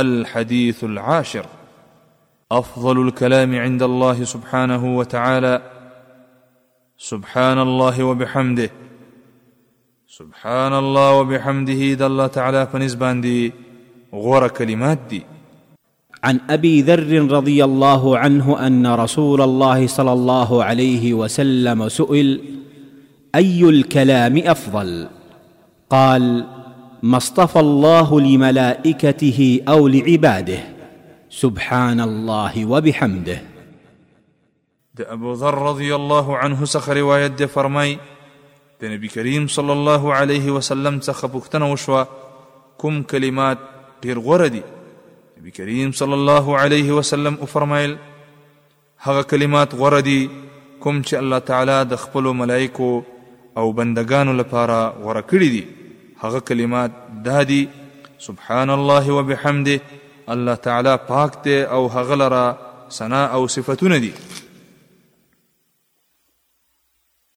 الحديث العاشر. أفضل الكلام عند الله سبحانه وتعالى. سبحان الله وبحمده. سبحان الله وبحمده د الله تعالى فنزبان دي غور كلمات دي عن أبي ذر رضي الله عنه أن رسول الله صلى الله عليه وسلم سئل أي الكلام أفضل؟ قال ما اصطفى الله لملائكته أو لعباده. سبحان الله وبحمده. د أبو ذر رضي الله عنه څخه روایت ده فرمای د نبی کریم صلی الله علیه وسلم څخه پوښتنه وشوه کوم کلمات ډیر غوره دي؟ نبی کریم صلی الله علیه وسلم أو فرمایل هغه کلمات غوره دي کوم چې الله تعالی د خپل ملائکو أو بندگانو لپاره غوره کړی دي. هغه کلمات دادي سبحان الله وبحمده الله تعالی پاک دی أو هغه لره ثنا أو صفاتونه دي.